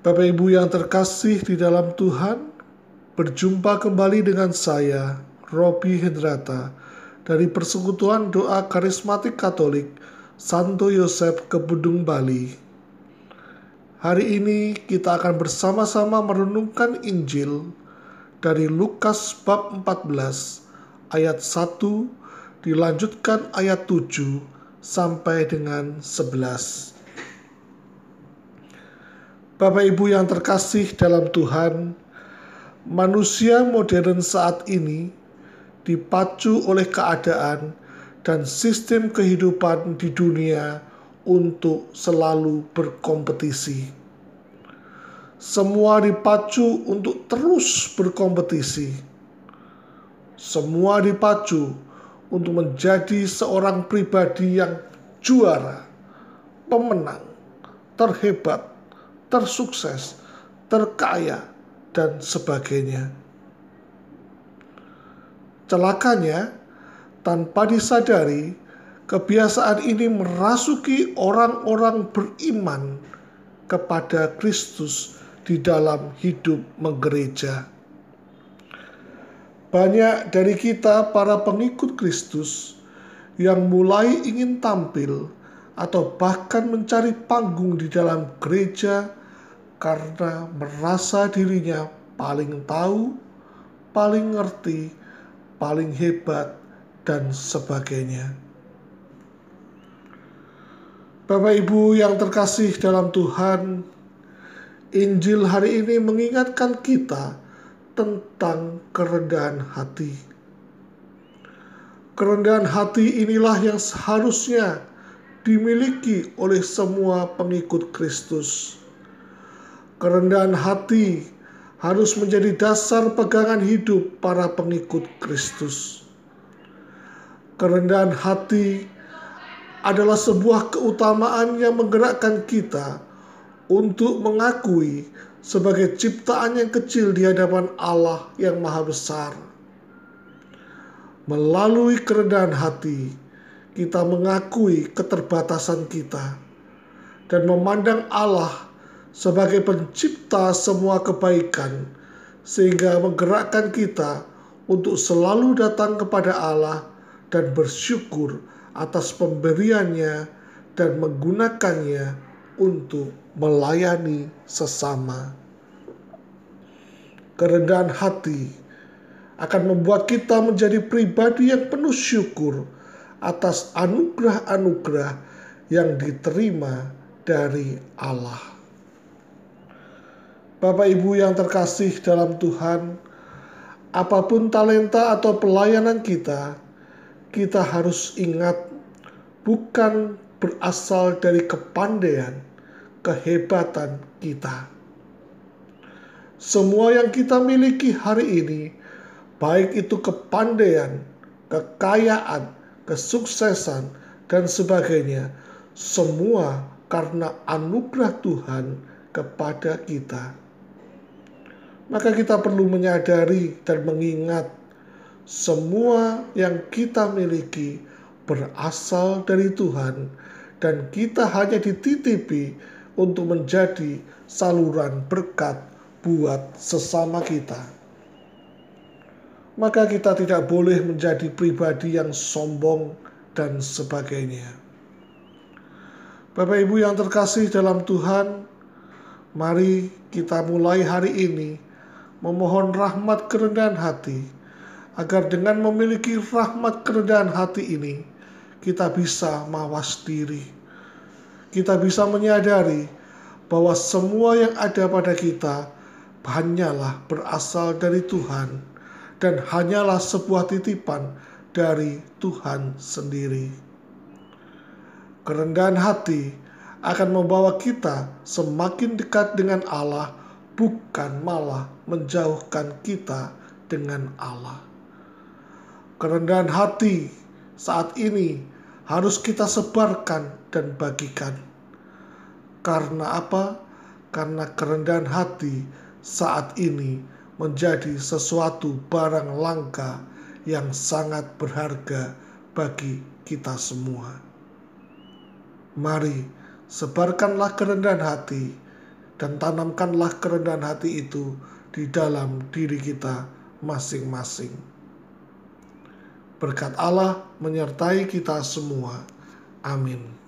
Bapak Ibu yang terkasih di dalam Tuhan, berjumpa kembali dengan saya, Robi Hendrata, dari Persekutuan Doa Karismatik Katolik Santo Yosef Kebudung Bali. Hari ini kita akan bersama-sama merenungkan Injil dari Lukas bab 14 ayat 1 dilanjutkan ayat 7 sampai dengan 11. Bapak Ibu yang terkasih dalam Tuhan, manusia modern saat ini dipacu oleh keadaan dan sistem kehidupan di dunia untuk selalu berkompetisi. Semua dipacu untuk terus berkompetisi. Semua dipacu untuk menjadi seorang pribadi yang juara, pemenang, terhebat, tersukses, terkaya, dan sebagainya. Celakanya, tanpa disadari, kebiasaan ini merasuki orang-orang beriman kepada Kristus di dalam hidup menggereja. Banyak dari kita, para pengikut Kristus, yang mulai ingin tampil atau bahkan mencari panggung di dalam gereja karena merasa dirinya paling tahu, paling ngerti, paling hebat, dan sebagainya. Bapak Ibu yang terkasih dalam Tuhan, Injil hari ini mengingatkan kita tentang kerendahan hati. Kerendahan hati inilah yang seharusnya dimiliki oleh semua pengikut Kristus Kerendahan hati harus menjadi dasar pegangan hidup para pengikut Kristus. Kerendahan hati adalah sebuah keutamaan yang menggerakkan kita untuk mengakui sebagai ciptaan yang kecil di hadapan Allah yang Maha Besar. Melalui kerendahan hati, kita mengakui keterbatasan kita dan memandang Allah sebagai pencipta semua kebaikan, sehingga menggerakkan kita untuk selalu datang kepada Allah dan bersyukur atas pemberiannya dan menggunakannya untuk melayani sesama. Kerendahan hati akan membuat kita menjadi pribadi yang penuh syukur atas anugerah-anugerah yang diterima dari Allah. Bapak Ibu yang terkasih dalam Tuhan, apa pun talenta atau pelayanan kita, kita harus ingat bukan berasal dari kepandaian, kehebatan kita. Semua yang kita miliki hari ini, baik itu kepandaian, kekayaan, kesuksesan, dan sebagainya, semua karena anugerah Tuhan kepada kita maka kita perlu menyadari dan mengingat semua yang kita miliki berasal dari Tuhan dan kita hanya dititipi untuk menjadi saluran berkat buat sesama kita. Maka kita tidak boleh menjadi pribadi yang sombong dan sebagainya. Bapak Ibu yang terkasih dalam Tuhan, mari kita mulai hari ini memohon rahmat kerendahan hati, agar dengan memiliki rahmat kerendahan hati ini, kita bisa mawas diri. Kita bisa menyadari bahwa semua yang ada pada kita hanyalah berasal dari Tuhan dan hanyalah sebuah titipan dari Tuhan sendiri. Kerendahan hati akan membawa kita semakin dekat dengan Allah bukan malah menjauhkan kita dengan Allah. Kerendahan hati saat ini harus kita sebarkan dan bagikan. Karena apa? Karena kerendahan hati saat ini menjadi sesuatu barang langka yang sangat berharga bagi kita semua. Mari sebarkanlah kerendahan hati dan tanamkanlah kerendahan hati itu di dalam diri kita masing-masing. Berkat Allah menyertai kita semua. Amin.